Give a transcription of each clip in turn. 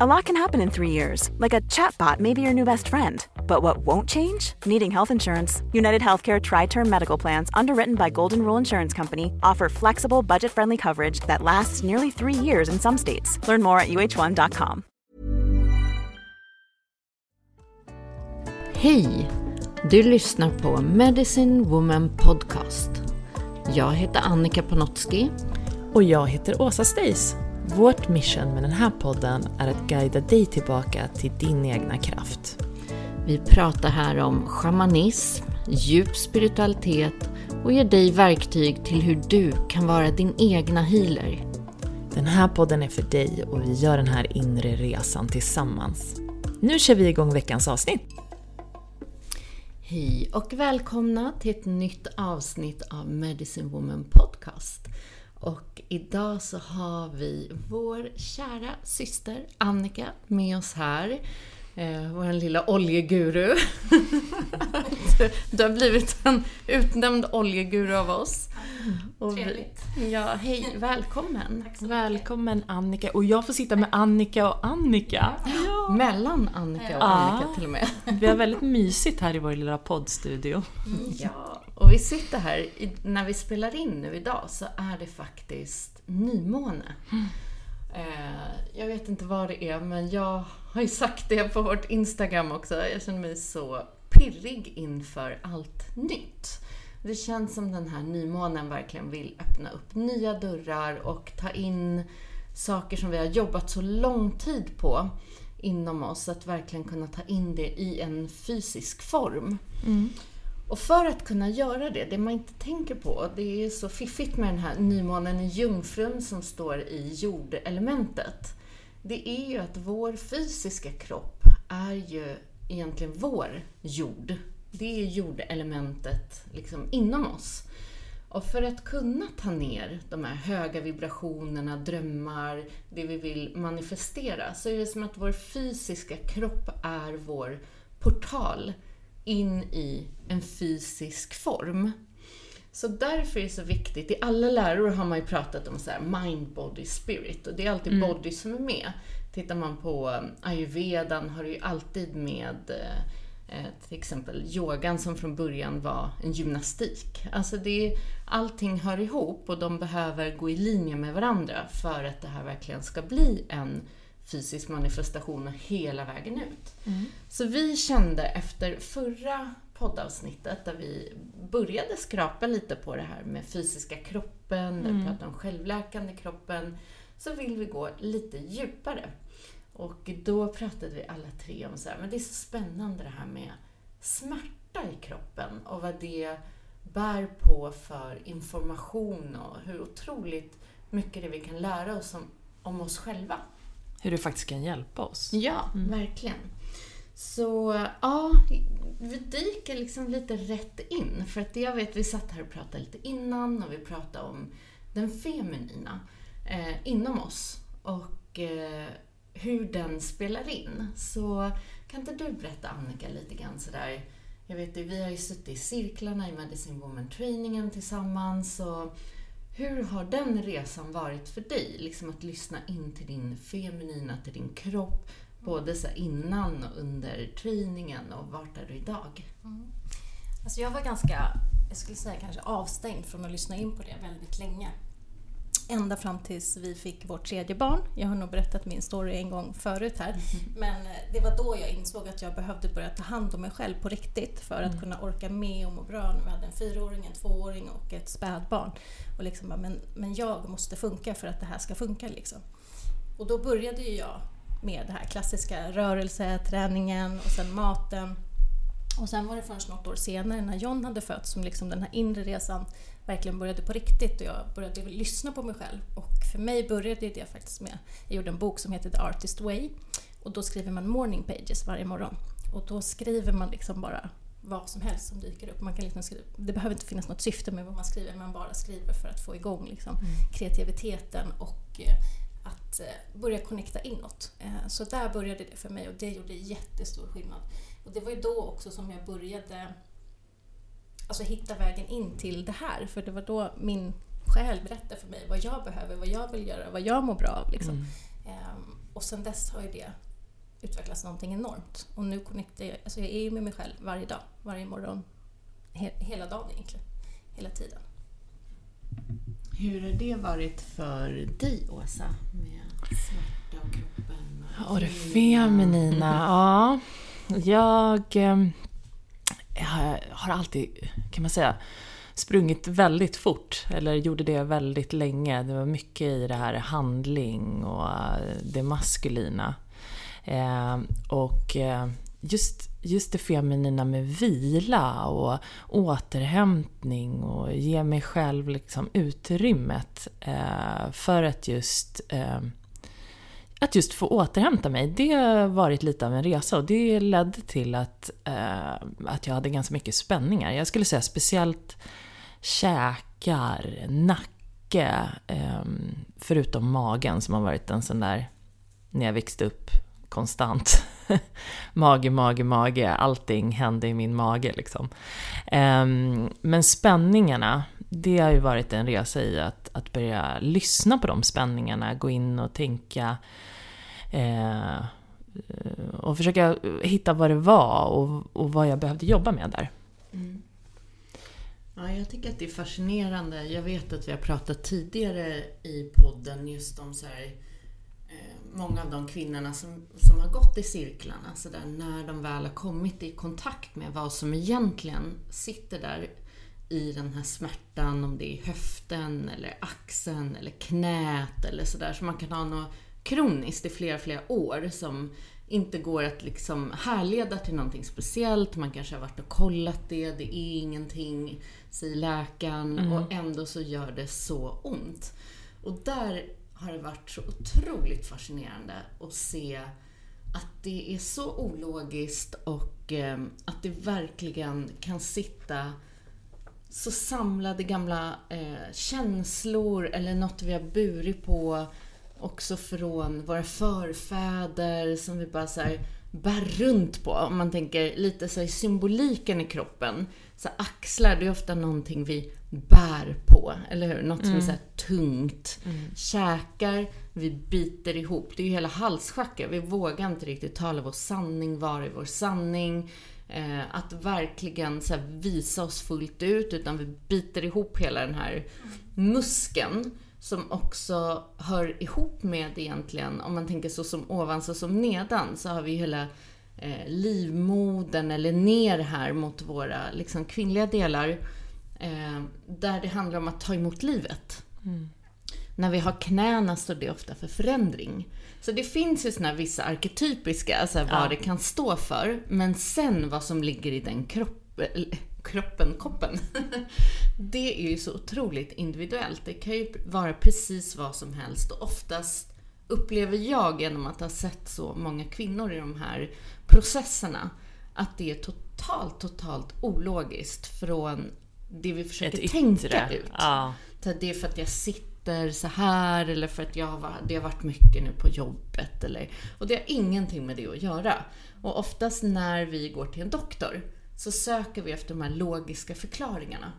A lot can happen in three years, like a chatbot may be your new best friend. But what won't change? Needing health insurance. United Healthcare Tri Term Medical Plans, underwritten by Golden Rule Insurance Company, offer flexible, budget friendly coverage that lasts nearly three years in some states. Learn more at uh1.com. Hej! Du lyssnar på Medicine Woman Podcast. Jag heter Annika Panotski. Och jag heter Åsa Stace. Vårt mission med den här podden är att guida dig tillbaka till din egna kraft. Vi pratar här om shamanism, djup spiritualitet och ger dig verktyg till hur du kan vara din egna healer. Den här podden är för dig och vi gör den här inre resan tillsammans. Nu kör vi igång veckans avsnitt! Hej och välkomna till ett nytt avsnitt av Medicine Woman Podcast. Och idag så har vi vår kära syster Annika med oss här. Eh, vår lilla oljeguru. du har blivit en utnämnd oljeguru av oss. Och vi, Trevligt. ja, hej, välkommen. Välkommen Annika! Och jag får sitta med Annika och Annika. Mellan Annika och Ja. Annika till och med. Vi har väldigt mysigt här i vår lilla poddstudio. Ja, och vi sitter här, i, när vi spelar in nu idag så är det faktiskt nymåne. Eh, jag vet inte vad det är, men jag har ju sagt det på vårt Instagram också. Jag känner mig så pirrig inför allt nytt. Det känns som den här nymånen verkligen vill öppna upp nya dörrar och ta in saker som vi har jobbat så lång tid på inom oss, att verkligen kunna ta in det i en fysisk form. Mm. Och för att kunna göra det, det man inte tänker på, det är så fiffigt med den här nymånen i Jungfrun som står i jordelementet. Det är ju att vår fysiska kropp är ju egentligen vår jord. Det är jordelementet liksom inom oss. Och för att kunna ta ner de här höga vibrationerna, drömmar, det vi vill manifestera, så är det som att vår fysiska kropp är vår portal in i en fysisk form. Så därför är det så viktigt, i alla läror har man ju pratat om så här mind, body, spirit och det är alltid body som är med. Tittar man på um, ayurvedan har det ju alltid med eh, eh, till exempel yogan som från början var en gymnastik. Alltså det är, allting hör ihop och de behöver gå i linje med varandra för att det här verkligen ska bli en fysisk manifestation hela vägen ut. Så vi kände efter förra poddavsnittet där vi började skrapa lite på det här med fysiska kroppen, där vi pratade om självläkande kroppen, så vill vi gå lite djupare. Och då pratade vi alla tre om så här, men det är så spännande det här med smärta i kroppen och vad det bär på för information och hur otroligt mycket det vi kan lära oss om, om oss själva. Hur det faktiskt kan hjälpa oss. Ja, verkligen. Så ja, vi dyker liksom lite rätt in. För att jag vet, vi satt här och pratade lite innan och vi pratade om den feminina eh, inom oss och eh, hur den spelar in. Så kan inte du berätta Annika lite grann sådär, jag vet vi har ju suttit i cirklarna i Medicine Woman Trainingen tillsammans och hur har den resan varit för dig? Liksom att lyssna in till din feminina, till din kropp, både så innan och under träningen och vart är du idag? Mm. Alltså jag var ganska, jag skulle säga kanske avstängd från att lyssna in på det väldigt länge. Ända fram tills vi fick vårt tredje barn. Jag har nog berättat min story en gång förut här. Men eh, det var då jag insåg att jag behövde börja ta hand om mig själv på riktigt för att kunna orka med och må bra. När vi hade en fyraåring, en tvååring och ett spädbarn. Och liksom bara, men, men jag måste funka för att det här ska funka. Liksom. Och då började ju jag med det här klassiska rörelse, träningen och sen maten. Och sen var det först något år senare när John hade fötts som liksom den här inre resan verkligen började på riktigt och jag började lyssna på mig själv. Och för mig började det faktiskt med, jag gjorde en bok som heter The Artist Way och då skriver man morning pages varje morgon. Och då skriver man liksom bara vad som helst som dyker upp. Man kan liksom skriva, det behöver inte finnas något syfte med vad man skriver, man bara skriver för att få igång liksom mm. kreativiteten och eh, att eh, börja connecta inåt. Eh, så där började det för mig och det gjorde jättestor skillnad. Och det var ju då också som jag började alltså, hitta vägen in till det här. För det var då min själ berättade för mig vad jag behöver, vad jag vill göra, vad jag mår bra av. Liksom. Mm. Um, och sen dess har ju det utvecklats någonting enormt. Och nu connectar jag, alltså jag är ju med mig själv varje dag, varje morgon, he, hela dagen egentligen. Hela tiden. Hur har det varit för dig, Åsa, med smärta och kroppen? Och det feminina, ja. Jag, jag eh, har alltid, kan man säga, sprungit väldigt fort, eller gjorde det väldigt länge. Det var mycket i det här handling och eh, det maskulina. Ehm, eh, och just, just det feminina med vila och återhämtning och ge mig själv liksom utrymmet eh, för att just ehm, att just få återhämta mig, det har varit lite av en resa och det ledde till att, eh, att jag hade ganska mycket spänningar. Jag skulle säga speciellt käkar, nacke, eh, förutom magen som har varit en sån där, när jag växte upp, konstant. mage, mage, mage, allting hände i min mage liksom. Eh, men spänningarna, det har ju varit en resa i att, att börja lyssna på de spänningarna, gå in och tänka Eh, och försöka eh, hitta vad det var och, och vad jag behövde jobba med där. Mm. Ja, jag tycker att det är fascinerande. Jag vet att vi har pratat tidigare i podden just om så här, eh, många av de kvinnorna som, som har gått i cirklarna, så där, när de väl har kommit i kontakt med vad som egentligen sitter där i den här smärtan, om det är höften eller axeln eller knät eller sådär. Så man kan ha något kroniskt i flera, flera år som inte går att liksom härleda till någonting speciellt. Man kanske har varit och kollat det, det är ingenting, säger läkaren. Mm. Och ändå så gör det så ont. Och där har det varit så otroligt fascinerande att se att det är så ologiskt och eh, att det verkligen kan sitta så samlade gamla eh, känslor eller något vi har burit på också från våra förfäder som vi bara så här bär runt på. Om man tänker lite så symboliken i kroppen. Så axlar, det är ofta någonting vi bär på, eller hur? Något som är så tungt. Mm. Käkar, vi biter ihop. Det är ju hela halsschacket. Vi vågar inte riktigt tala vår sanning, vara i vår sanning. Eh, att verkligen så visa oss fullt ut, utan vi biter ihop hela den här muskeln som också hör ihop med egentligen, om man tänker så som ovan så som nedan, så har vi hela eh, livmodern eller ner här mot våra liksom, kvinnliga delar. Eh, där det handlar om att ta emot livet. Mm. När vi har knäna står det ofta för förändring. Så det finns ju såna vissa arketypiska, alltså vad ja. det kan stå för. Men sen vad som ligger i den kroppen, kroppen, koppen. det är ju så otroligt individuellt. Det kan ju vara precis vad som helst och oftast upplever jag genom att ha sett så många kvinnor i de här processerna att det är totalt, totalt ologiskt från det vi försöker tänka ut. Ja. Det är för att jag sitter så här eller för att jag har, det har varit mycket nu på jobbet. Eller, och det har ingenting med det att göra. Och oftast när vi går till en doktor så söker vi efter de här logiska förklaringarna.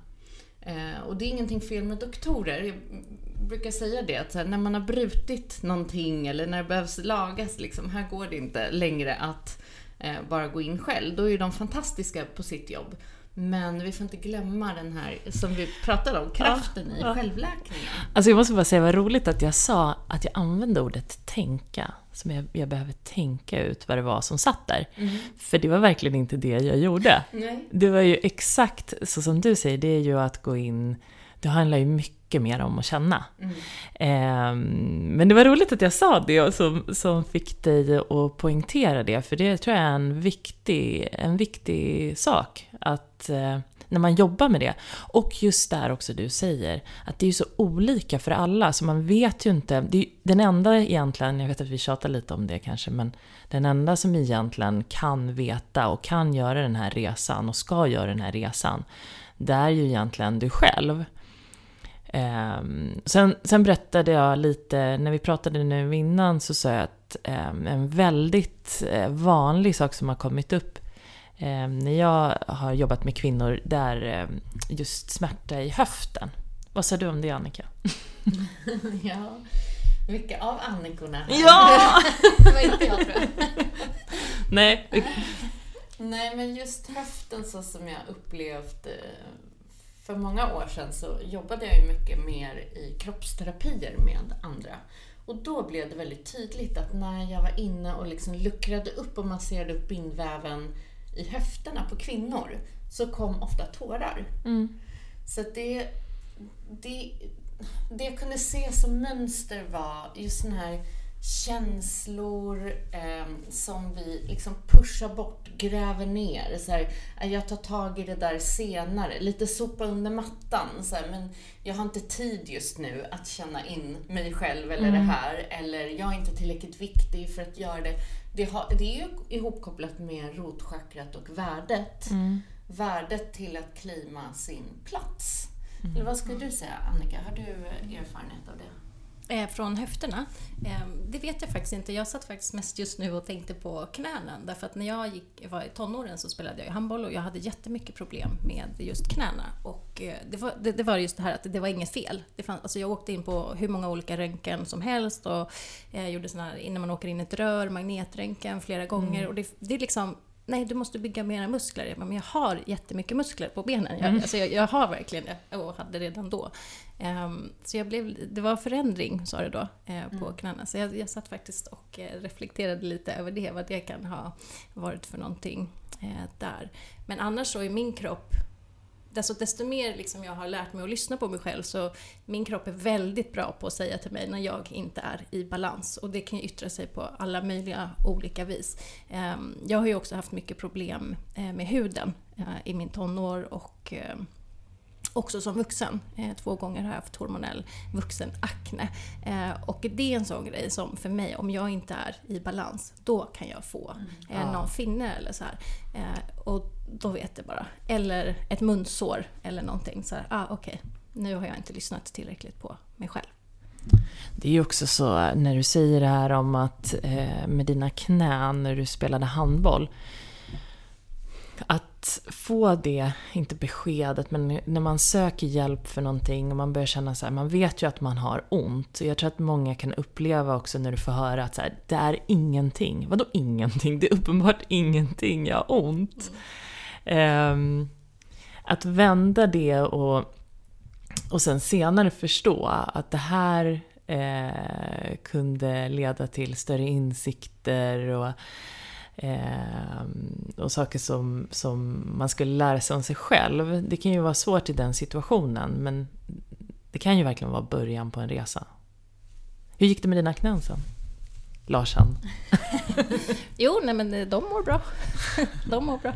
Eh, och det är ingenting fel med doktorer. Jag brukar säga det, att när man har brutit någonting eller när det behövs lagas, liksom, här går det inte längre att eh, bara gå in själv. Då är de fantastiska på sitt jobb. Men vi får inte glömma den här, som vi pratade om, kraften i självläkningen. Alltså jag måste bara säga, vad roligt att jag sa att jag använde ordet tänka. Som jag, jag behöver tänka ut vad det var som satt där. För det var verkligen inte det jag gjorde. Nej. Det var ju exakt så som du säger, det är ju att gå in... Det handlar ju mycket mer om att känna. Ehm, men det var roligt att jag sa det och som, som fick dig att poängtera det, för det tror jag är en viktig, en viktig sak. Att eh, när man jobbar med det, och just där också du säger, att det är ju så olika för alla, så man vet ju inte. Det är den enda egentligen, jag vet att vi tjatar lite om det kanske, men den enda som egentligen kan veta och kan göra den här resan och ska göra den här resan, det är ju egentligen du själv. Ehm, sen, sen berättade jag lite, när vi pratade nu innan så sa jag att ehm, en väldigt eh, vanlig sak som har kommit upp ehm, när jag har jobbat med kvinnor, det är ehm, just smärta i höften. Vad säger du om det Annika? Ja, mycket av Annikorna. Ja! Det var inte jag tror jag. Nej, Nej, men just höften så som jag upplevt eh, för många år sedan så jobbade jag ju mycket mer i kroppsterapier med andra. Och då blev det väldigt tydligt att när jag var inne och liksom luckrade upp och masserade upp bindväven i höfterna på kvinnor så kom ofta tårar. Så att det, det, det jag kunde se som mönster var just såna här känslor eh, som vi liksom pushar bort, gräver ner. Så här, "Ah, jag tar tag i det där senare. Lite sopa under mattan. Så här, men jag har inte tid just nu att känna in mig själv eller det här. Eller jag är inte tillräckligt viktig för att göra det. Det, har, det är ju ihopkopplat med rotchakrat och värdet. Värdet till att klima sin plats. Eller vad skulle du säga Annika? Har du erfarenhet av det? Eh, Från höfterna? Eh, Det vet jag faktiskt inte. Jag satt faktiskt mest just nu och tänkte på knäna. Därför att när jag gick, var i tonåren så spelade jag handboll och jag hade jättemycket problem med just knäna. Och eh, det var, det, det var just det här att det var inget fel. Det fann, alltså jag åkte in på hur många olika röntgen som helst och eh, gjorde såna här, innan man åker in ett rör, magnetröntgen flera gånger. Och det, det liksom Nej, du måste bygga mera muskler. Jag bara, Men jag har jättemycket muskler på benen. Jag, alltså jag, jag har verkligen det och hade redan då. Ehm, så jag blev, det var förändring, sa det då, eh, på knäna. Så jag, jag satt faktiskt och eh, reflekterade lite över det, vad det kan ha varit för någonting eh, där. Men annars så i min kropp, Desto, desto mer liksom jag har lärt mig att lyssna på mig själv så min kropp är väldigt bra på att säga till mig när jag inte är i balans. Och det kan ju yttra sig på alla möjliga olika vis. Ehm, Jag har ju också haft mycket problem eh, med huden eh, i min tonår och eh, också som vuxen. Två gånger har jag haft hormonell vuxenakne. Och det är en sån grej som för mig, om jag inte är i balans, då kan jag få eh, någon finne eller så här. Och då vet jag bara. Eller ett munsår eller någonting. Så här, ah, okej, nu har jag inte lyssnat tillräckligt på mig själv. Det är ju också så när du säger det här om att eh, med dina knän när du spelade handboll. Att få det, inte beskedet, men när man söker hjälp för någonting och man börjar känna så här, man vet ju att man har ont. Jag tror att många kan uppleva också när du får höra att så här, det är ingenting. Vadå ingenting? Det är uppenbart ingenting, jag har ont. Ehm, Ehm, att vända det och, och sen senare förstå att det här eh, kunde leda till större insikter och, eh, och saker som, som man skulle lära sig om sig själv. Det kan ju vara svårt i den situationen men det kan ju verkligen vara början på en resa. Hur gick det med dina knän sen? Larsan? Jo, nej men eh, de mår bra. de mår bra.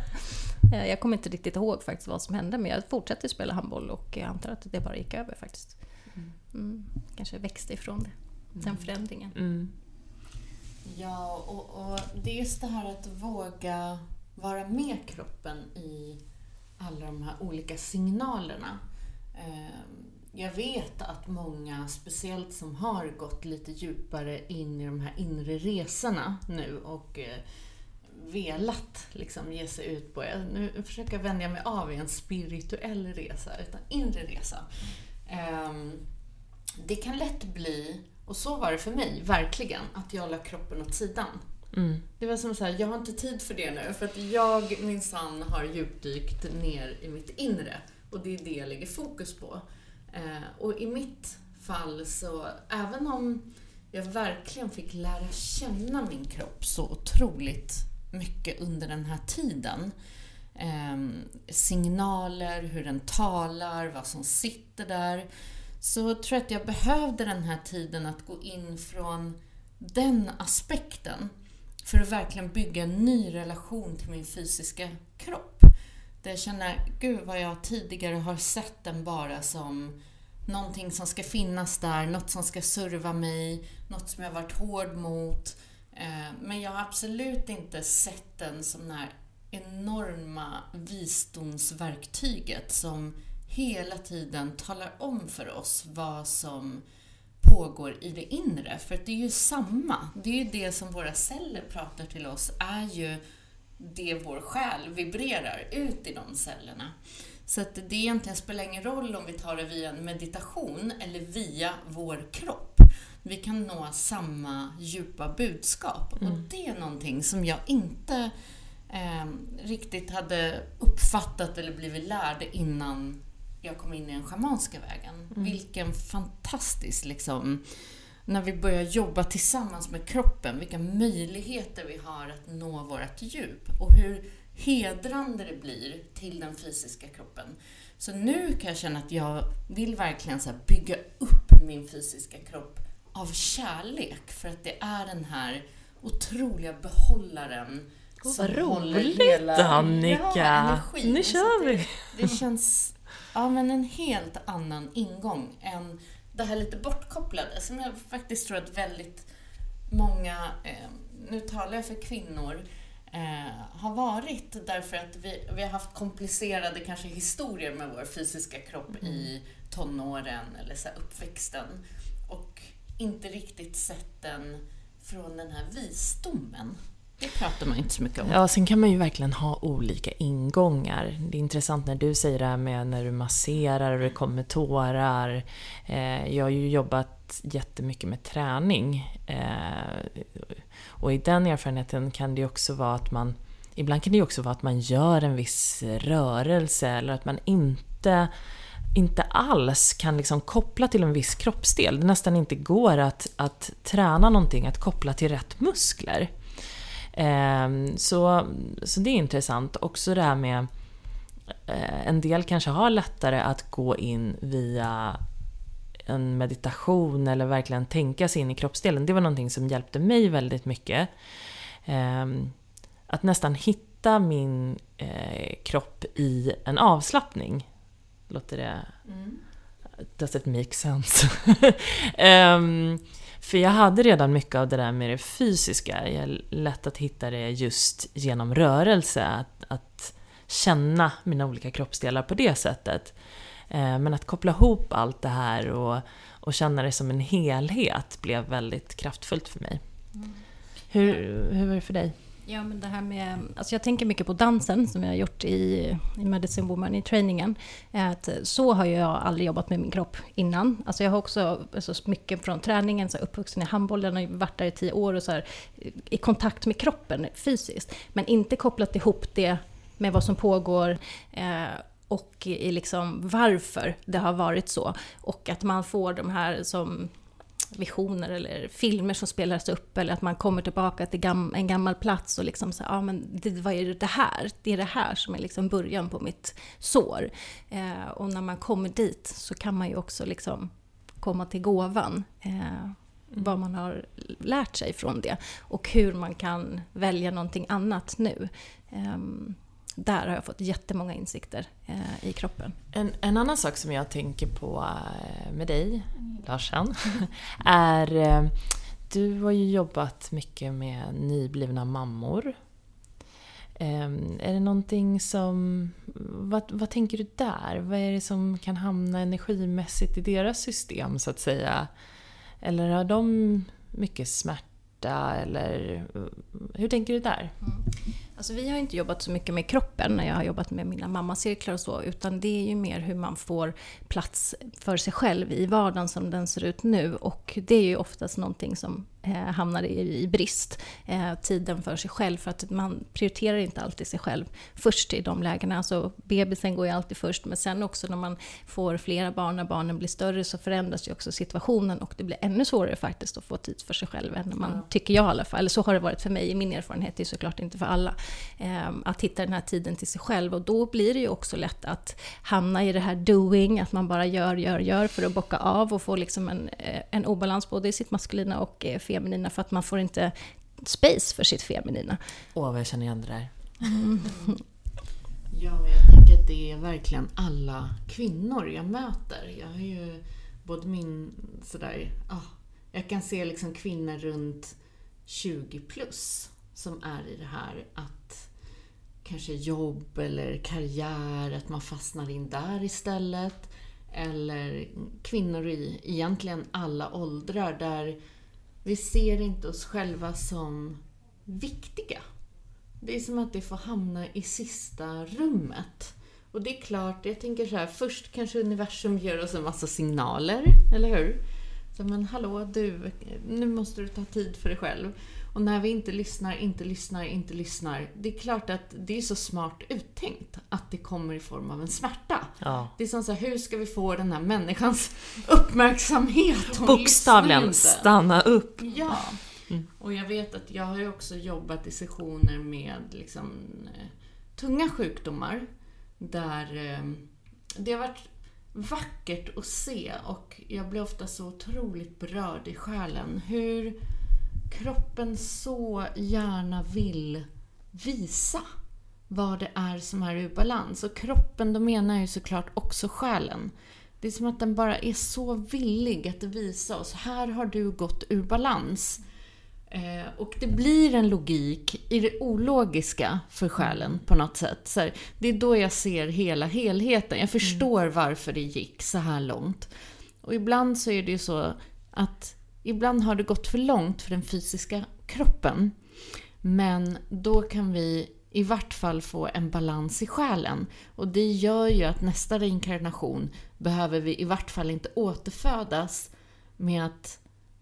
Eh, Jag kommer inte riktigt ihåg faktiskt vad som hände, men jag fortsatte spela handboll och jag antar att det bara gick över faktiskt. Mm. Kanske växte ifrån det, den förändringen. Mm. Ja, och, och det är just det här att våga vara med kroppen i alla de här olika signalerna. Eh, Jag vet att många, speciellt som har gått lite djupare in i de här inre resorna nu och eh, velat liksom ge sig ut på, jag- nu försöker jag vänja mig av i en spirituell resa, utan inre resa. Ehm, det kan lätt bli, och så var det för mig, verkligen, att jag la kroppen åt sidan. Mm. Det var som så här, jag har inte tid för det nu för att jag minsann har djupdykt ner i mitt inre och det är det jag lägger fokus på. Eh, och i mitt fall så, även om jag verkligen fick lära känna min kropp så otroligt mycket under den här tiden. Eh, signaler, hur den talar, vad som sitter där. Så jag tror att jag behövde den här tiden att gå in från den aspekten för att verkligen bygga en ny relation till min fysiska kropp. Där jag känner, gud vad jag tidigare har sett den bara som någonting som ska finnas där, något som ska serva mig, något som jag varit hård mot. Eh, men jag har absolut inte sett den som det här enorma visdomsverktyget som hela tiden talar om för oss vad som pågår i det inre. För det är ju samma. Det är ju det som våra celler pratar till oss, är ju det vår själ vibrerar ut i de cellerna. Så att det egentligen spelar ingen roll om vi tar det via en meditation eller via vår kropp. Vi kan nå samma djupa budskap. Mm. Och det är någonting som jag inte eh, riktigt hade uppfattat eller blivit lärd innan jag kom in i den schamanska vägen. Mm. Vilken fantastisk liksom, när vi börjar jobba tillsammans med kroppen, vilka möjligheter vi har att nå vårt djup och hur hedrande det blir till den fysiska kroppen. Så nu kan jag känna att jag vill verkligen så bygga upp min fysiska kropp av kärlek, för att det är den här otroliga behållaren Oh, som roligt hela, Annika! Ja, nu kör vi! Det, det känns Ja, men en helt annan ingång än det här lite bortkopplade som jag faktiskt tror att väldigt många, eh, nu talar jag för kvinnor, eh, har varit därför att vi, vi har haft komplicerade kanske historier med vår fysiska kropp mm. i tonåren eller så uppväxten inte riktigt sett den från den här visdomen. Det pratar man inte så mycket om. Ja, sen kan man ju verkligen ha olika ingångar. Det är intressant när du säger det här med när du masserar och det kommer tårar. Eh, jag har ju jobbat jättemycket med träning. Eh, och i den erfarenheten kan det också vara att man Ibland kan det också vara att man gör en viss rörelse eller att man inte inte alls kan liksom koppla till en viss kroppsdel. Det nästan inte går att, att träna någonting, att koppla till rätt muskler. Ehm, så, så det är intressant. Också det här med eh, en del kanske har lättare att gå in via en meditation eller verkligen tänka sig in i kroppsdelen. Det var någonting som hjälpte mig väldigt mycket. Ehm, att nästan hitta min eh, kropp i en avslappning. Låter det... Mm. Does it make sense? um, För jag hade redan mycket av det där med det fysiska. Jag är lätt att hitta det just genom rörelse. Att, att känna mina olika kroppsdelar på det sättet. Eh, men att koppla ihop allt det här och, och känna det som en helhet blev väldigt kraftfullt för mig. Mm. Hur, hur var det för dig? Ja, men det här med, alltså jag tänker mycket på dansen som jag har gjort i, i Medicine Woman i träningen. Eh, att så har jag aldrig jobbat med min kropp innan. Alltså jag har också alltså mycket från träningen, så uppvuxen i handbollen och varit där i tio år och så här, eh, i kontakt med kroppen fysiskt. Men inte kopplat ihop det med vad som pågår eh, och i liksom varför det har varit så. Och att man får de här som visioner eller filmer som spelas upp eller att man kommer tillbaka till gam en gammal plats och liksom så ja men det, vad är det här? Det är det här som är liksom början på mitt sår. Eh, och när man kommer dit så kan man ju också liksom komma till gåvan. Eh, mm. vad man har lärt sig från det och hur man kan välja någonting annat nu. Um, där har jag fått jättemånga insikter eh, i kroppen. En, en, annan sak som jag tänker på eh, med dig, Larsen, är... Eh, du har ju jobbat mycket med nyblivna mammor. Ehm, är det någonting som... Vad, vad tänker du där? Vad är det som kan hamna energimässigt i deras system, så att säga? Eller har de mycket smärta? Eller hur tänker du där? Mm. Alltså vi har inte jobbat så mycket med kroppen när jag har jobbat med mina mammacirklar och så, utan det är ju mer hur man får plats för sig själv i vardagen som den ser ut nu. Och det är ju oftast någonting som hamnar i, i brist. Eh, tiden för sig själv, för att man prioriterar inte alltid sig själv först i de lägena. Alltså bebisen går ju alltid först, men sen också när man får flera barn, när barnen blir större, så förändras ju också situationen och det blir ännu svårare faktiskt att få tid för sig själv än man, ja. tycker jag i alla fall, eller så har det varit för mig, i min erfarenhet, det är såklart inte för alla, eh, att hitta den här tiden till sig själv och då blir det ju också lätt att hamna i det här doing, att man bara gör, gör, gör för att bocka av och få liksom en, eh, en obalans både i sitt maskulina och eh, feminina för att man får inte space för sitt feminina. Åh, vad jag känner igen det där. Mm. Ja, jag tänker att det är verkligen alla kvinnor jag möter. Jag har ju både min sådär, ah, jag kan se liksom kvinnor runt 20 plus som är i det här att kanske jobb eller karriär, att man fastnar in där istället. Eller kvinnor i egentligen alla åldrar där vi ser inte oss själva som viktiga. Det är som att det får hamna i sista rummet. Och det är klart, jag tänker så här, först kanske universum ger oss en massa signaler, eller hur? Så, men hallå du, nu måste du ta tid för dig själv. Och när vi inte lyssnar, inte lyssnar, inte lyssnar. Det är klart att det är så smart uttänkt att det kommer i form av en smärta. Ja. Det är som så här, hur ska vi få den här människans uppmärksamhet? Bokstavligen, stanna upp. Ja. Mm. Och jag vet att jag har ju också jobbat i sessioner med liksom, eh, tunga sjukdomar. Där eh, det har varit vackert att se och jag blir ofta så otroligt berörd i själen. Hur kroppen så gärna vill visa vad det är som är ur balans. Och kroppen, då menar jag ju såklart också själen. Det är som att den bara är så villig att visa oss, här har du gått ur balans. Eh, och det blir en logik i det ologiska för själen på något sätt. Så här, det är då jag ser hela helheten. Jag förstår mm. varför det gick så här långt. Och ibland så är det ju så att ibland har det gått för långt för den fysiska kroppen. Men då kan vi i vart fall få en balans i själen. Och det gör ju att nästa reinkarnation behöver vi i vart fall inte återfödas med att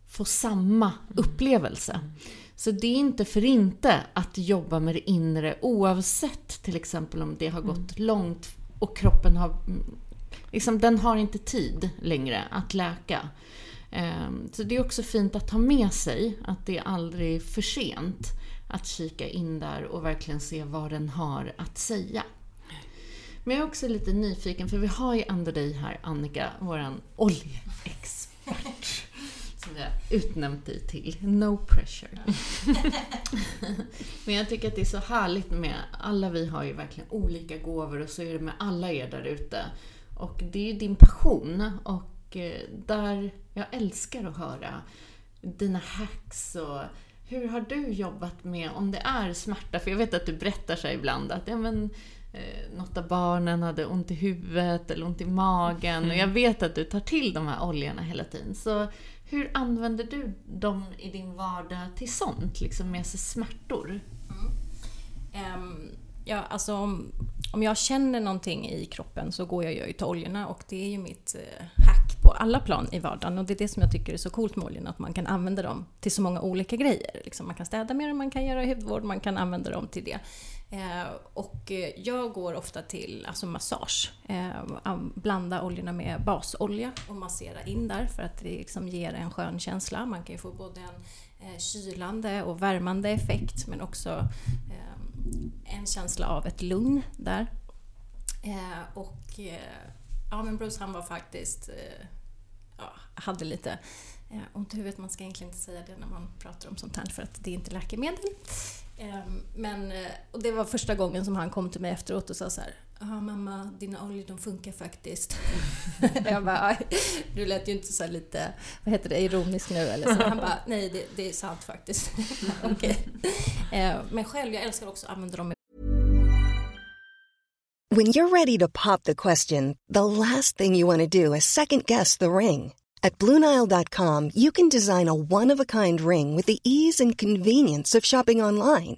få samma upplevelse. Så det är inte för inte att jobba med det inre oavsett till exempel om det har gått mm. långt och kroppen har liksom, den har inte tid längre att läka. Ehm, så det är också fint att ta med sig att det är aldrig för sent att kika in där och verkligen se vad den har att säga. Men jag är också lite nyfiken, för vi har ju ändå dig här, Annika, våran oljeexpert som jag utnämnt dig till. No pressure. Men jag tycker att det är så härligt med, alla vi har ju verkligen olika gåvor och så är det med alla er där ute. Och det är ju din passion och eh, där, jag älskar att höra dina hacks och hur har du jobbat med, om det är smärta, för jag vet att du berättar så ibland att ja, men, eh, något av barnen hade ont i huvudet eller ont i magen. Mm. Och jag vet att du tar till de här oljorna hela tiden. Så hur använder du dem i din vardag till sånt, liksom med sig smärtor? Mm. Um, ja, alltså om, om jag känner någonting i kroppen så går jag ju till oljorna och det är ju mitt eh, hack på alla plan i vardagen. Och det är det som jag tycker är så coolt med oljorna, att man kan använda dem till så många olika grejer. Liksom man kan städa med dem, man kan göra hudvård, man kan använda dem till det. Eh, och eh, jag går ofta till alltså massage. Eh, blanda oljorna med basolja och massera in där för att det liksom ger en skön känsla. Man kan ju få både en eh, kylande och värmande effekt men också eh, en känsla av ett lugn där. Eh, och eh, ja, men Bruce han var faktiskt, eh, ja, hade lite eh, ont i huvudet. Man ska egentligen inte säga det när man pratar om sånt här för att det är inte läkemedel. Eh, men, eh, och det var första gången som han kom till mig efteråt och sa så här Ja mamma, dina oljor de funkar faktiskt. jag bara, du lät ju inte så lite, vad heter det, ironisk nu eller så. Han bara, nej det, det är sant faktiskt. okay. Ehm, men själv, jag älskar också att använda dem When you're ready to pop the question, the last thing you want to do is second guess the ring. At BlueNile.com you can design a one-of-a-kind ring with the ease and convenience of shopping online.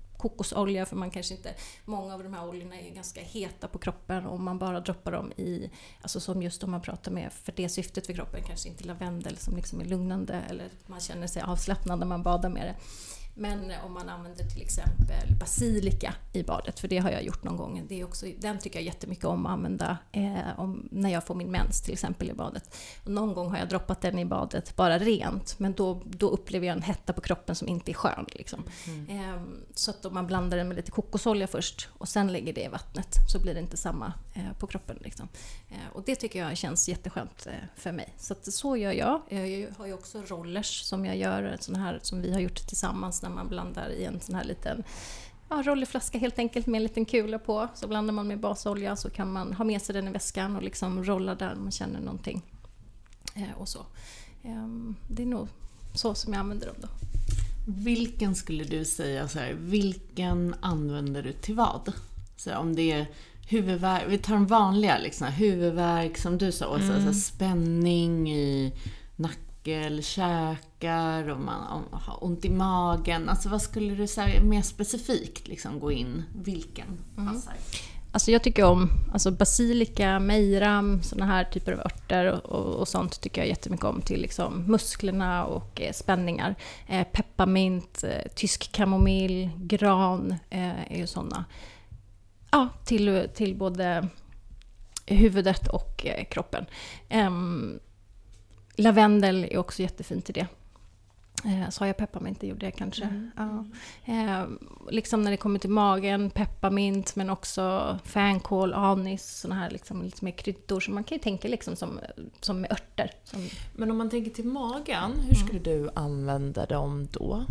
kokosolja för man kanske inte... Många av de här oljorna är ganska heta på kroppen och man bara droppar dem i... Alltså som just om man pratar med för det syftet för kroppen, kanske inte lavendel som liksom är lugnande eller man känner sig avslappnad när man badar med det. Men om man använder till exempel basilika i badet, för det har jag gjort någon gång. Det är också, den tycker jag jättemycket om att använda eh, om, när jag får min mens till exempel i badet. Och någon gång har jag droppat den i badet bara rent, men då, då upplever jag en hetta på kroppen som inte är skön. Liksom. Mm. Eh, så att om man blandar den med lite kokosolja först och sen lägger det i vattnet så blir det inte samma eh, på kroppen. Liksom. Eh, och det tycker jag känns jätteskönt eh, för mig. Så att så gör jag. Jag har ju också rollers som jag gör, såna här som vi har gjort tillsammans när man blandar i en sån här liten ja, rollerflaska helt enkelt med en liten kula på. Så blandar man med basolja så kan man ha med sig den i väskan och liksom rolla där man känner någonting. Eh, och så. Eh, det är nog så som jag använder dem då. Vilken skulle du säga så här, vilken använder du till vad? Så om det är huvudvärk, vi tar den vanliga liksom, huvudvärk som du sa, mm. så, så spänning i nacken käkar och man har ont i magen. Alltså vad skulle du säga mer specifikt liksom gå in? Vilken mm. passar? Alltså jag tycker om alltså basilika, mejram, sådana här typer av örter och, och, och, sånt tycker jag jättemycket om till liksom musklerna och eh, spänningar. Eh, pepparmint, eh, tysk kamomill, gran eh, är ju sådana. Ja, till, till både huvudet och eh, kroppen. Um, Lavendel är också jättefint i det. Eh, sa jag pepparmint? Det gjorde jag kanske. Mm. Ja. Eh, liksom när det kommer till magen, pepparmint men också fänkål, anis, sådana här liksom lite mer kryddor. Så man kan ju tänka liksom som, som med örter. Som... Men om man tänker till magen, hur skulle mm. du använda dem då?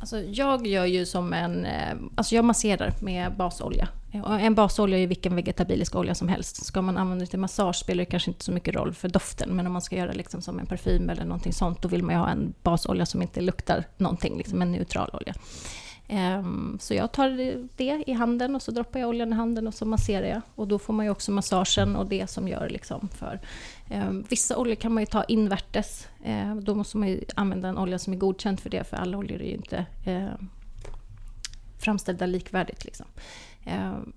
Alltså jag gör ju som en... Eh, alltså jag masserar med basolja. En basolja är ju vilken vegetabilisk olja som helst. Ska man använda det till massage spelar det kanske inte så mycket roll för doften. Men om man ska göra liksom som en parfym eller någonting sånt, då vill man ju ha en basolja som inte luktar någonting, liksom en neutral olja. Ehm, så jag tar det i handen och så droppar jag oljan i handen och så masserar jag. Och då får man ju också massagen och det som gör liksom för... Ehm, vissa oljor kan man ju ta invärtes. Ehm, då måste man ju använda en olja som är godkänd för det, för alla oljor är ju inte framställda likvärdigt. Liksom.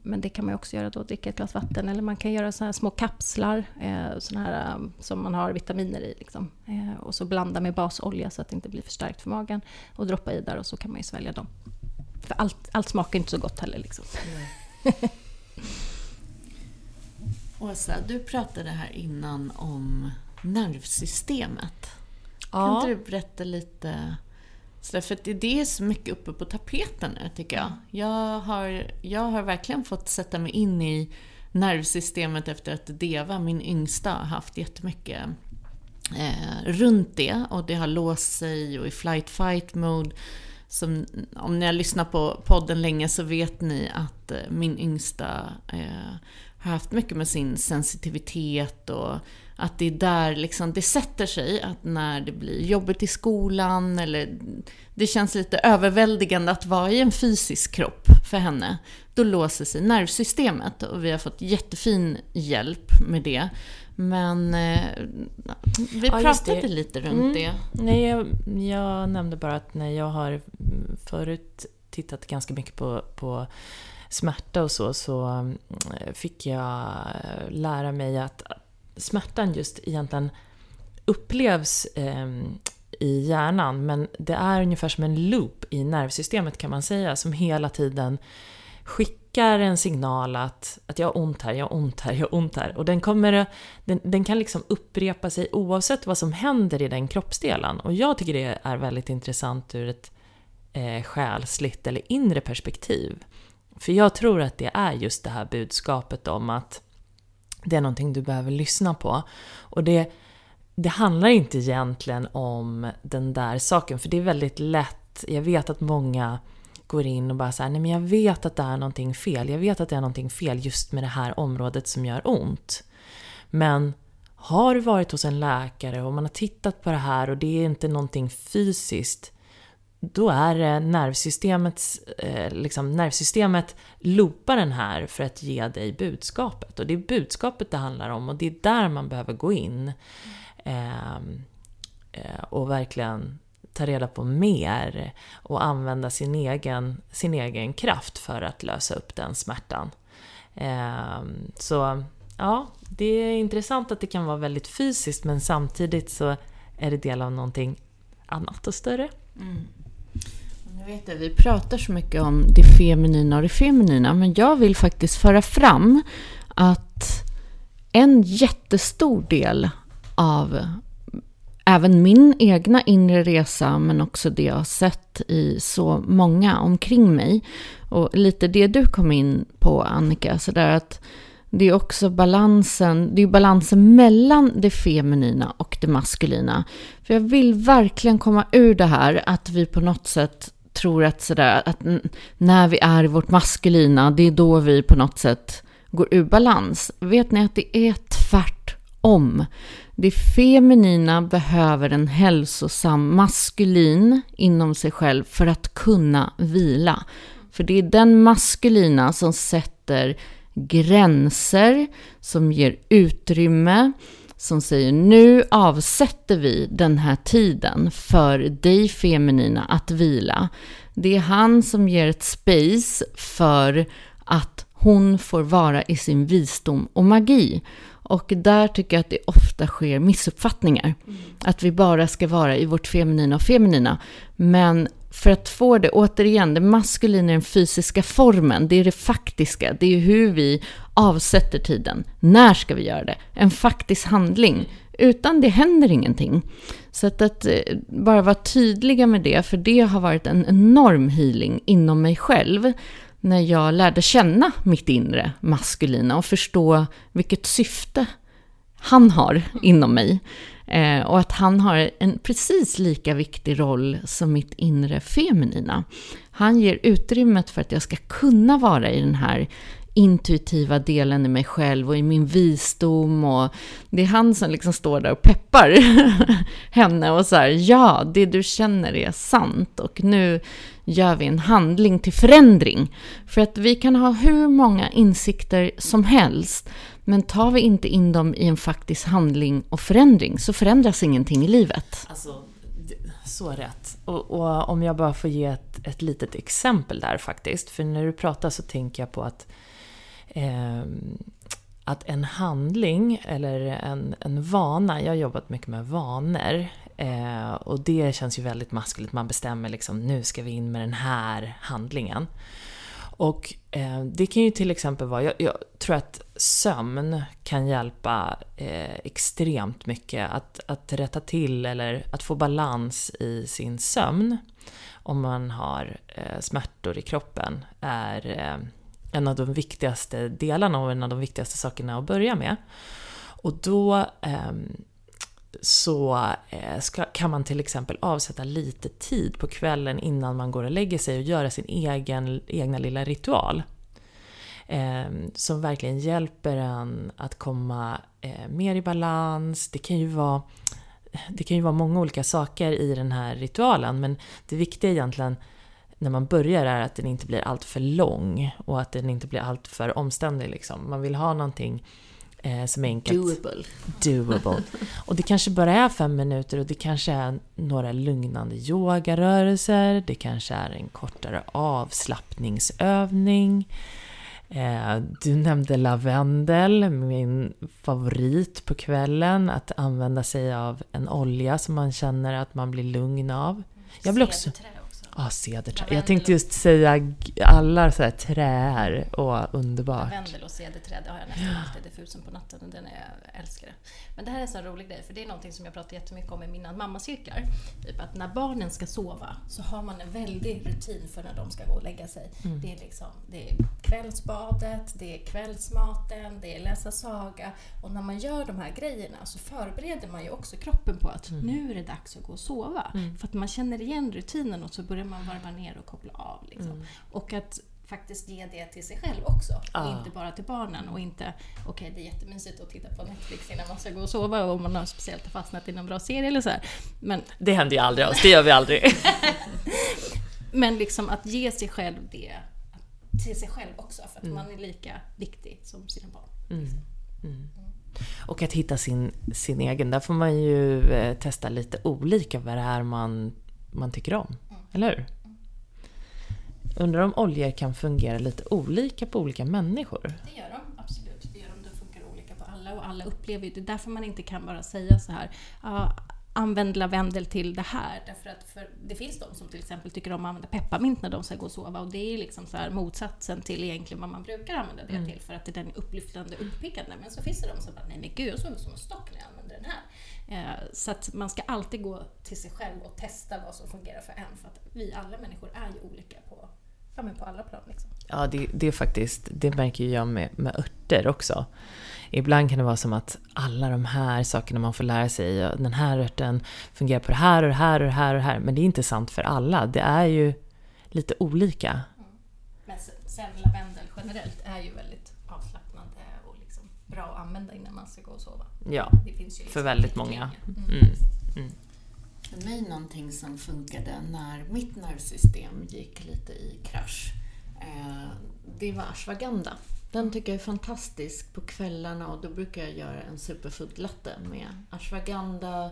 Men det kan man också göra då, dricka ett glas vatten. Eller man kan göra såna här små kapslar såna här, som man har vitaminer i. Liksom. Och så blanda med basolja så att det inte blir för starkt för magen. Och droppa i där och så kan man ju svälja dem. För allt, allt smakar inte så gott heller. Liksom. Åsa, du pratade här innan om nervsystemet. Ja. Kan inte du berätta lite? För det är så mycket uppe på tapeten nu, tycker jag. Jag har, jag har verkligen fått sätta mig in i nervsystemet efter att Deva, min yngsta, har haft jättemycket eh, runt det. Och det har låst sig och i flight fight mode som, om ni har lyssnat på podden länge så vet ni att eh, min yngsta eh, har haft mycket med sin sensitivitet och att det är där liksom, det sätter sig att när det blir jobbigt i skolan eller det känns lite överväldigande att vara i en fysisk kropp för henne, då låser sig nervsystemet och vi har fått jättefin hjälp med det. Men eh, vi ja, pratade lite runt mm. det. Nej, jag, jag, nämnde bara att när jag har förut tittat ganska mycket på, på smärta och så, så eh, fick jag lära mig att smärtan just egentligen upplevs eh, i hjärnan, men det är ungefär som en loop i nervsystemet kan man säga, som hela tiden skickar en signal att, att jag har ont här, jag har ont här, jag har ont här. Och den, kommer, den, den kan liksom upprepa sig oavsett vad som händer i den kroppsdelen. Och jag tycker det är väldigt intressant ur ett eh, själsligt eller inre perspektiv. För jag tror att det är just det här budskapet om att det är någonting du behöver lyssna på. Och det, det handlar inte egentligen om den där saken, för det är väldigt lätt, jag vet att många går in och bara säger nej men jag vet att det är någonting fel, jag vet att det är någonting fel just med det här området som gör ont. Men har du varit hos en läkare och man har tittat på det här och det är inte någonting fysiskt, då är det nervsystemets, eh, liksom nervsystemet loopar den här för att ge dig budskapet. Och det är budskapet det handlar om och det är där man behöver gå in. Ehm, eh, och verkligen ta reda på mer och använda sin egen, sin egen kraft för att lösa upp den smärtan. Eh, så ja, det är intressant att det kan vara väldigt fysiskt men samtidigt så är det del av någonting annat och större. Mm. Vet det, vi pratar så mycket om det feminina och det feminina, men jag vill faktiskt föra fram att en jättestor del av även min egna inre resa, men också det jag har sett i så många omkring mig. Och lite det du kom in på, Annika, sådär att det är också balansen, det är balansen mellan det feminina och det maskulina. För jag vill verkligen komma ur det här att vi på något sätt tror att sådär, att när vi är i vårt maskulina, det är då vi på något sätt går ur balans. Vet ni att det är tvärtom? Det feminina behöver en hälsosam maskulin inom sig själv för att kunna vila. För det är den maskulina som sätter gränser, som ger utrymme, som säger nu avsätter vi den här tiden för dig feminina att vila. Det är han som ger ett space för att hon får vara i sin visdom och magi. Och där tycker jag att det ofta sker missuppfattningar. Mm. Att vi bara ska vara i vårt feminina och feminina. Men för att få det, återigen, det maskulina är den fysiska formen, det är det faktiska, det är hur vi avsätter tiden. När ska vi göra det? En faktisk handling. Utan det händer ingenting. Så att, att eh, bara vara tydliga med det, för det har varit en enorm healing inom mig själv när jag lärde känna mitt inre maskulina och förstå vilket syfte han har inom mig. Eh, och att han har en precis lika viktig roll som mitt inre feminina. Han ger utrymmet för att jag ska kunna vara i den här intuitiva delen i mig själv och i min visdom. Och det är han som liksom står där och peppar henne och så här, ja, det du känner är sant och nu gör vi en handling till förändring. För att vi kan ha hur många insikter som helst, men tar vi inte in dem i en faktisk handling och förändring så förändras ingenting i livet. Alltså, så rätt. Och, och, om jag bara får ge ett, ett litet exempel där faktiskt. För när du pratar så tänker jag på att eh, att en handling eller en, en vana, jag har jobbat mycket med vanor eh, och det känns ju väldigt maskulint, man bestämmer liksom nu ska vi in med den här handlingen. Och eh, det kan ju till exempel vara, jag, jag tror att sömn kan hjälpa eh, extremt mycket att, att rätta till eller att få balans i sin sömn om man har eh, smärtor i kroppen är eh, en av de viktigaste delarna och en av de viktigaste sakerna att börja med. Och då ehm, så eh, ska, kan man till exempel avsätta lite tid på kvällen innan man går och lägger sig och göra sin egen, egna lilla ritual. Eh, som verkligen hjälper en att komma eh, mer i balans. Det kan ju vara det kan ju vara många olika saker i den här ritualen men det viktiga egentligen när man börjar är att den inte blir allt för lång och att den inte blir allt för omständig. Liksom. Man vill ha någonting eh, som är enkelt. Doable. Doable. Och det kanske bara är fem minuter och det kanske är några lugnande yogarörelser. Det kanske är en kortare avslappningsövning. Eh, du nämnde lavendel, min favorit på kvällen. Att använda sig av en olja som man känner att man blir lugn av. Jag blir också... Ja, cederträd. Jag tänkte just säga alla så här träd. Åh, underbart. Lavendel och cederträd, det har jag nästan alltid i diffusen på natten och den är, jag älskar det. Men det här är en sån rolig grej, för det är någonting som jag pratar jättemycket om i mina mammacirklar. Typ att när barnen ska sova så har man en väldig rutin för när de ska gå och lägga sig. Mm. Det, är liksom, det är kvällsbadet, det är kvällsmaten, det är läsa saga. Och när man gör de här grejerna så förbereder man ju också kroppen på att mm. nu är det dags att gå och sova. Mm. För att man känner igen rutinen och så börjar man varva ner och koppla av. Liksom. Mm. Och att faktiskt ge det till sig själv också. Ah. Och inte bara till barnen. Och inte, okej okay, det är jättemysigt att titta på Netflix innan man ska gå och sova och man har speciellt fastnat i någon bra serie eller så här. Men, det händer ju aldrig oss, det gör vi aldrig. Men liksom att ge sig själv det till sig själv också. För att mm. man är lika viktig som sina barn. Mm. Mm. mm. Och att hitta sin, sin egen, där får man ju eh, testa lite olika vad det är man, man tycker om. Eller hur? Undrar om oljor kan fungera lite olika på olika människor? Det gör de, absolut. Det gör de. Det funkar olika på alla och alla upplever ju det. är därför man inte kan bara säga så här ja, använd lavendel till det här. Därför att för, det finns de som till exempel tycker om att använda pepparmint när de ska gå och sova och det är liksom så här motsatsen till egentligen vad man brukar använda det mm. till för att det är den upplyftande och uppiggande. Men så finns det de som bara, nej men gud jag sover som en stock när jag använder den här. Eh, så att man ska alltid gå till sig själv och testa vad som fungerar för en för att vi alla människor är ju olika på ja, men på alla plan. Liksom. Ja, det, det, är faktiskt, det märker jag med, med örter också. Ibland kan det vara som att alla de här sakerna man får lära sig, den här örten fungerar på det här och det här och det här och det här. Men det är inte sant för alla. Det är ju lite olika. Mm. Men sen lavendel generellt är ju väldigt bra att använda innan man ska gå och sova. Ja, liksom för väldigt många. Mm. Mm. mm för mig någonting som funkade när mitt nervsystem gick lite i krasch. Eh, det var ashwagandha. Den tycker jag är fantastisk på kvällarna och då brukar jag göra en superfood latte med ashwagandha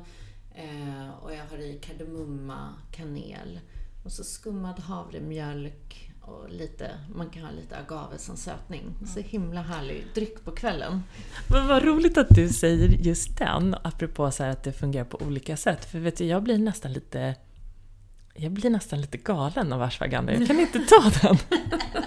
eh, och jag har i kardemumma, kanel och så skummad havremjölk och lite, man kan ha lite agave som sötning. Så himla härlig dryck på kvällen. Men vad roligt att du säger just den, apropå så att det fungerar på olika sätt. För vet du, jag blir nästan lite jag blir nästan lite galen av ashwagandha. Jag kan inte ta den.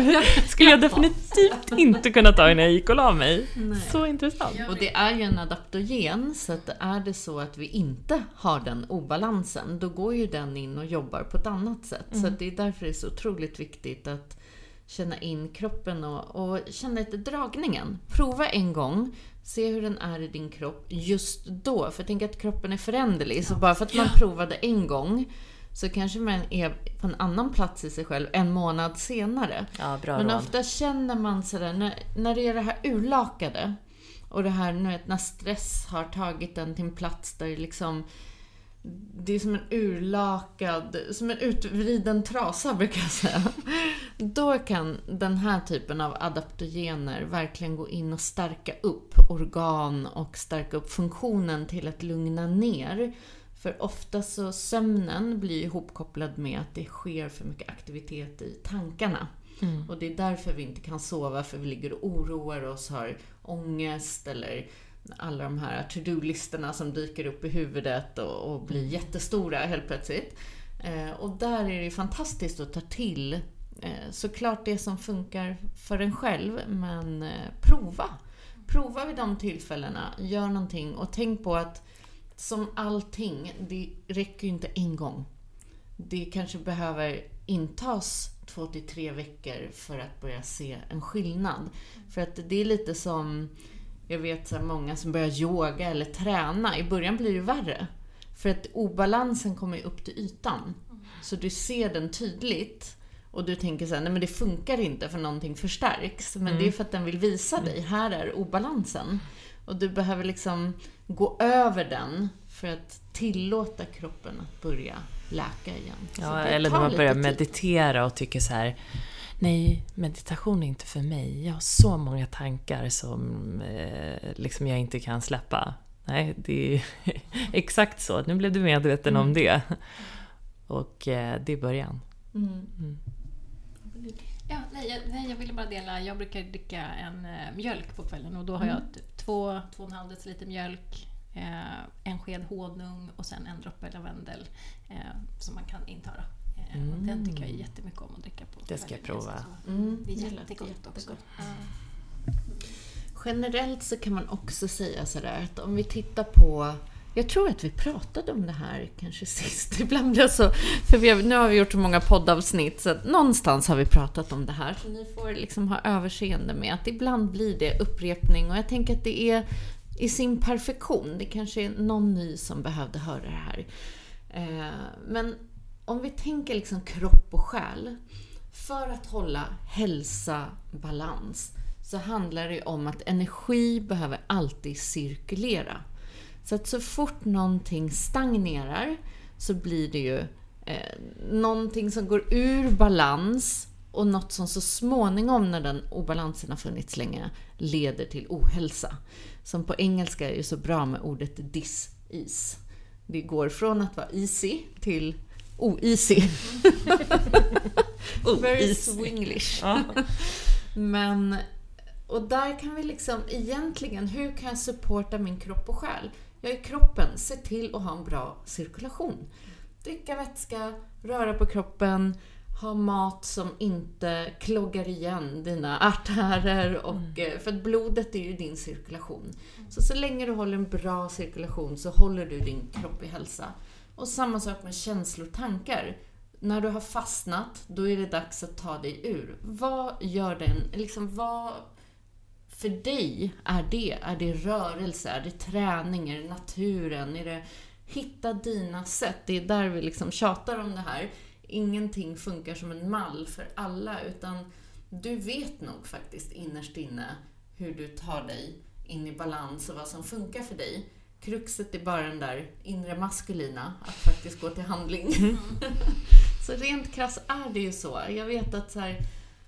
Det skulle jag definitivt inte kunna ta innan jag gick och la mig. Nej. Så intressant. Och det är ju en adaptogen, så att är det så att vi inte har den obalansen, då går ju den in och jobbar på ett annat sätt. Mm. Så det är därför det är så otroligt viktigt att känna in kroppen och, och känna lite dragningen. Prova en gång, se hur den är i din kropp just då. För tänker att kroppen är föränderlig, så bara för att man provade en gång så kanske man är på en annan plats i sig själv en månad senare. Ja, Men råd. ofta känner man sådär, när, när det är det här urlakade och det här när stress har tagit den till en plats där det liksom det är som en urlakad, som en utvriden trasa brukar jag säga. Då kan den här typen av adaptogener verkligen gå in och stärka upp organ och stärka upp funktionen till att lugna ner för ofta så sömnen blir ihopkopplad med att det sker för mycket aktivitet i tankarna. Mm. Och det är därför vi inte kan sova, för vi ligger och oroar oss, har ångest eller alla de här to-do-listorna som dyker upp i huvudet och, och blir mm. jättestora helt plötsligt. Eh, och där är det fantastiskt att ta till eh, såklart det som funkar för en själv, men eh, prova. Prova vid de tillfällena, gör någonting och tänk på att som allting, det räcker ju inte en gång. Det kanske behöver intas två till tre veckor för att börja se en skillnad. För att det är lite som, jag vet så många som börjar yoga eller träna. I början blir det värre. För att obalansen kommer upp till ytan. Så du ser den tydligt. Och du tänker så här, nej men det funkar inte för någonting förstärks. Men mm. det är för att den vill visa dig, här är obalansen. Och du behöver liksom gå över den för att tillåta kroppen att börja läka igen. Ja, eller när man börjar meditera och tycker så här Nej, meditation är inte för mig. Jag har så många tankar som eh, liksom jag inte kan släppa. Nej, det är exakt så. Nu blev du medveten mm. om det. Och eh, det är början. Mm. Mm. Ja, nej, jag, nej, jag ville bara dela. Jag brukar dricka en eh, mjölk på kvällen och då har jag mm. typ två, två och en halv deciliter mjölk, eh, en sked honung och sen en droppe lavendel eh, som man kan inta. Mm. Den tycker jag jättemycket om att dricka på. Det ska jag prova. Mm. Det är jättegott också. Generellt så kan man också säga sådär att om vi tittar på jag tror att vi pratade om det här kanske sist. Ibland blir så... För vi har, nu har vi gjort så många poddavsnitt så att någonstans har vi pratat om det här. Så ni får liksom ha överseende med att ibland blir det upprepning och jag tänker att det är i sin perfektion. Det kanske är någon ny som behövde höra det här. Eh, men om vi tänker liksom kropp och själ. För att hålla hälsa, balans, så handlar det om att energi behöver alltid cirkulera. Så att så fort någonting stagnerar så blir det ju eh, någonting som går ur balans och något som så småningom, när den obalansen har funnits länge, leder till ohälsa. Som på engelska är ju så bra med ordet dis-is. Det går från att vara easy till o-easy. Very swinglish. Men, och där kan vi liksom egentligen, hur kan jag supporta min kropp och själ? Ja, i kroppen, se till att ha en bra cirkulation. Dricka vätska, röra på kroppen, ha mat som inte kloggar igen dina artärer. Och, mm. För att blodet är ju din cirkulation. Så så länge du håller en bra cirkulation så håller du din kropp i hälsa. Och samma sak med känslor och tankar. När du har fastnat, då är det dags att ta dig ur. Vad gör den, liksom vad för dig är det? Är det rörelse? Är det träning? Är det naturen? Är det hitta dina sätt? Det är där vi liksom tjatar om det här. Ingenting funkar som en mall för alla, utan du vet nog faktiskt innerst inne hur du tar dig in i balans och vad som funkar för dig. Kruxet är bara den där inre maskulina, att faktiskt gå till handling. Mm. så rent krasst är det ju så. Jag vet att så här,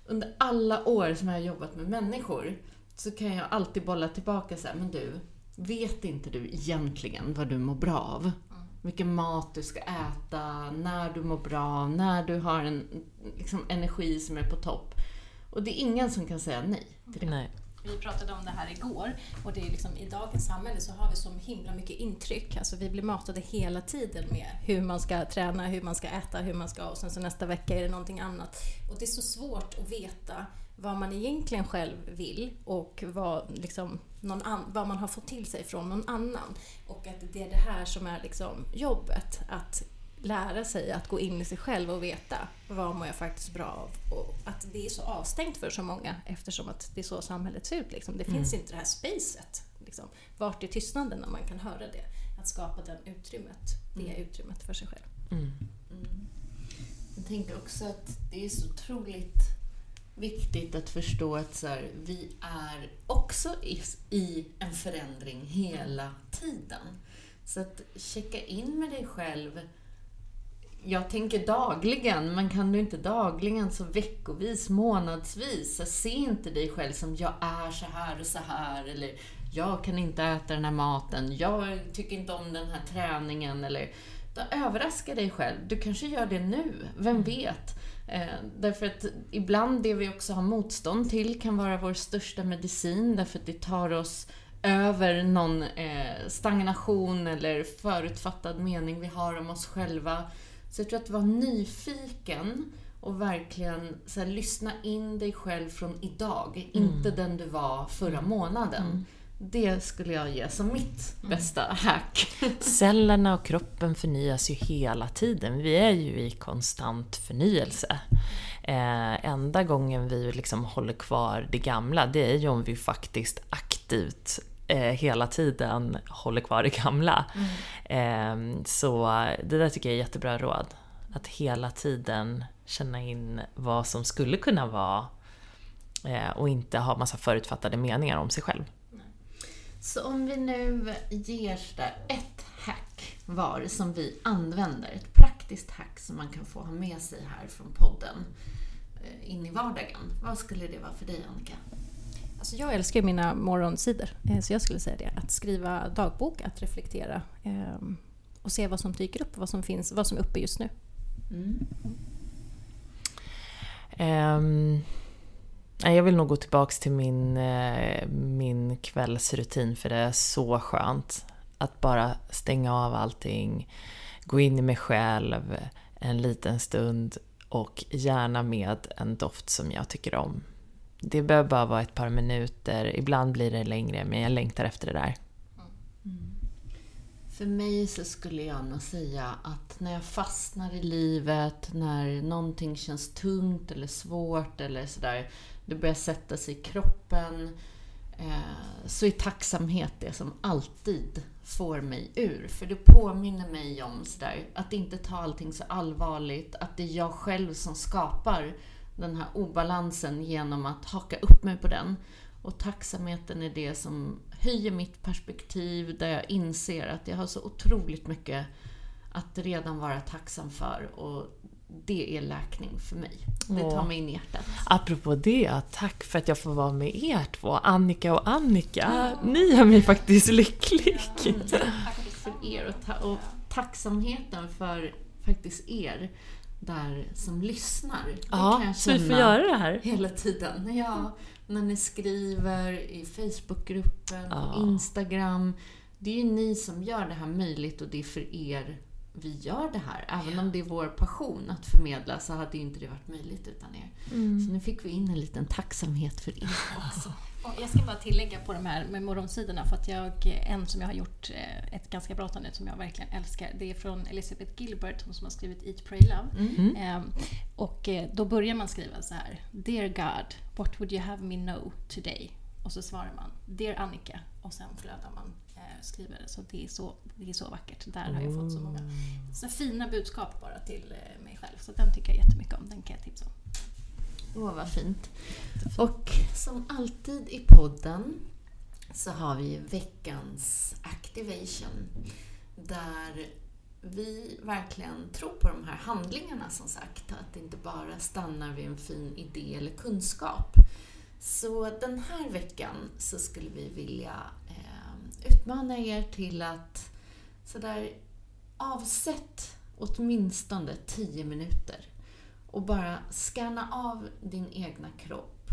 under alla år som jag har jobbat med människor så kan jag alltid bolla tillbaka så här, men du, vet inte du egentligen vad du mår bra av? Vilken mat du ska äta, när du mår bra, när du har en liksom, energi som är på topp. Och det är ingen som kan säga nej till det. Nej. Vi pratade om det här igår och det är liksom, i dagens samhälle så har vi så himla mycket intryck. Alltså vi blir matade hela tiden med hur man ska träna, hur man ska äta, hur man ska och sen så nästa vecka är det någonting annat. Och det är så svårt att veta vad man egentligen själv vill och vad, liksom, någon an, vad man har fått till sig från någon annan. Och att det är det här som är liksom jobbet. Att lära sig att gå in i sig själv och veta vad mår jag faktiskt bra av. Och att det är så avstängt för så många eftersom att det är så samhället ser ut. Liksom. Det finns mm. inte det här spacet. Liksom. Vart är tystnaden när man kan höra det? Att skapa den utrymmet, det mm. utrymmet för sig själv. Mm. mm. Jag tänker också att det är så otroligt viktigt att förstå att så här, vi är också i, en förändring hela tiden. Så att checka in med dig själv jag tänker dagligen, men kan du inte dagligen så veckovis, månadsvis. Så se inte dig själv som jag är så här och så här eller jag kan inte äta den här maten, jag tycker inte om den här träningen eller då överraska dig själv. Du kanske gör det nu, vem vet? Eh, därför att ibland det vi också har motstånd till kan vara vår största medicin därför att det tar oss över någon eh, stagnation eller förutfattad mening vi har om oss själva. Så jag tror att vara nyfiken och verkligen så här, lyssna in dig själv från idag, mm. inte den du var förra månaden. Mm. Det skulle jag ge som mitt mm. bästa hack. Cellerna och kroppen förnyas ju hela tiden. Vi är ju i konstant förnyelse. Eh, enda gången vi liksom håller kvar det gamla, det är ju om vi faktiskt aktivt eh, hela tiden håller kvar det gamla. Mm. Eh, så det där tycker jag är jättebra råd. Att hela tiden känna in vad som skulle kunna vara eh, och inte ha massa förutfattade meningar om sig själv. Så om vi nu ger där ett hack var som vi använder, ett praktiskt hack som man kan få ha med sig här från podden eh, in i vardagen. Vad skulle det vara för dig Annika? Alltså jag älskar mina morgonsidor, eh, så jag skulle säga det. Att skriva dagbok, att reflektera ehm, och se vad som dyker upp, vad som finns, vad som är uppe just nu. Mm. Um, jag vill nog gå tillbaks till min, eh, min kvällsrutin för det är så skönt. Att bara stänga av allting, gå in i mig själv, en liten stund och gärna med en doft som jag tycker om. Det behöver bara vara ett par minuter, ibland blir det längre, men jag längtar efter det där. Mm. För mig så skulle jag nog säga att när jag fastnar i livet, när någonting känns tungt eller svårt eller sådär, det börjar sätta sig i kroppen, eh, så är tacksamhet det som alltid får mig ur. För det påminner mig om sådär, att inte ta allting så allvarligt, att det är jag själv som skapar den här obalansen genom att haka upp mig på den. Och tacksamheten är det som höjer mitt perspektiv, där jag inser att jag har så otroligt mycket att redan vara tacksam för. Och det är läkning för mig. Det tar mig in i hjärtat. Apropå det, tack för att jag får vara med er två, Annika och Annika. Ja. Ni gör mig faktiskt lycklig. Ja, tack för er och, ta och tacksamheten för faktiskt er där som lyssnar. Det ja, så vi får göra det här. Hela tiden. Ja, när ni skriver i Facebookgruppen, ja. Instagram. Det är ju ni som gör det här möjligt och det är för er vi gör det här. Även om det är vår passion att förmedla så hade ju inte det varit möjligt utan er. Mm. Så nu fick vi in en liten tacksamhet för er också. jag ska bara tillägga på de här med morgonsidorna för att jag, en som jag har gjort eh, ett ganska bra nu som jag verkligen älskar. Det är från Elizabeth Gilbert hon som har skrivit Eat, Pray, Love. Mm. Ehm, och eh, då börjar man skriva så här. Dear God, what would you have me know today? Och så svarar man Dear Annika och sen flödar man skriver det. Så det är så, det är så vackert. Där har jag fått så många så fina budskap bara till eh, mig själv. Så den tycker jag jättemycket om. Den kan jag tipsa om. Åh, vad fint. Och som alltid i podden så har vi veckans activation. Där vi verkligen tror på de här handlingarna som sagt. Att det inte bara stannar vid en fin idé eller kunskap. Så den här veckan så skulle vi vilja utmana er till att sådär avsätt åtminstone 10 minuter och bara scanna av din egna kropp.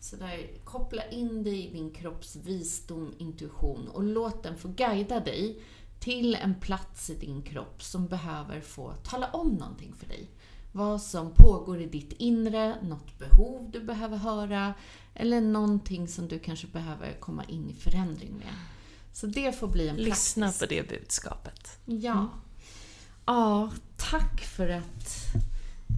Så där, koppla in dig i din kropps visdom, intuition och låt den få guida dig till en plats i din kropp som behöver få tala om någonting för dig. Vad som pågår i ditt inre, något behov du behöver höra eller någonting som du kanske behöver komma in i förändring med. Så det får bli en Lyssna praktisk. på det budskapet. Ja. Mm. Ja, tack för att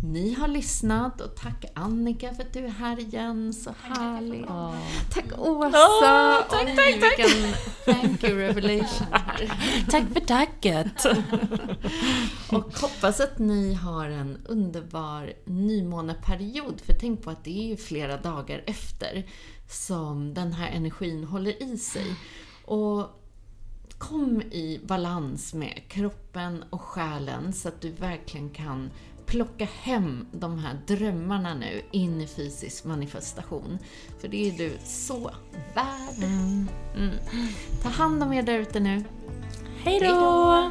ni har lyssnat och tack Annika för att du är här igen. Så härligt. Oh. Tack Åsa! Oh, tack, Oj, tack, tack! Vilken thank you revelation här. tack för tacket! och hoppas att ni har en underbar nymåneperiod. För tänk på att det är ju flera dagar efter som den här energin håller i sig. Och kom i balans med kroppen och själen så att du verkligen kan plocka hem de här drömmarna nu in i fysisk manifestation. För det är du så värd. Mm. Mm. Ta hand om er där ute nu. Hej då!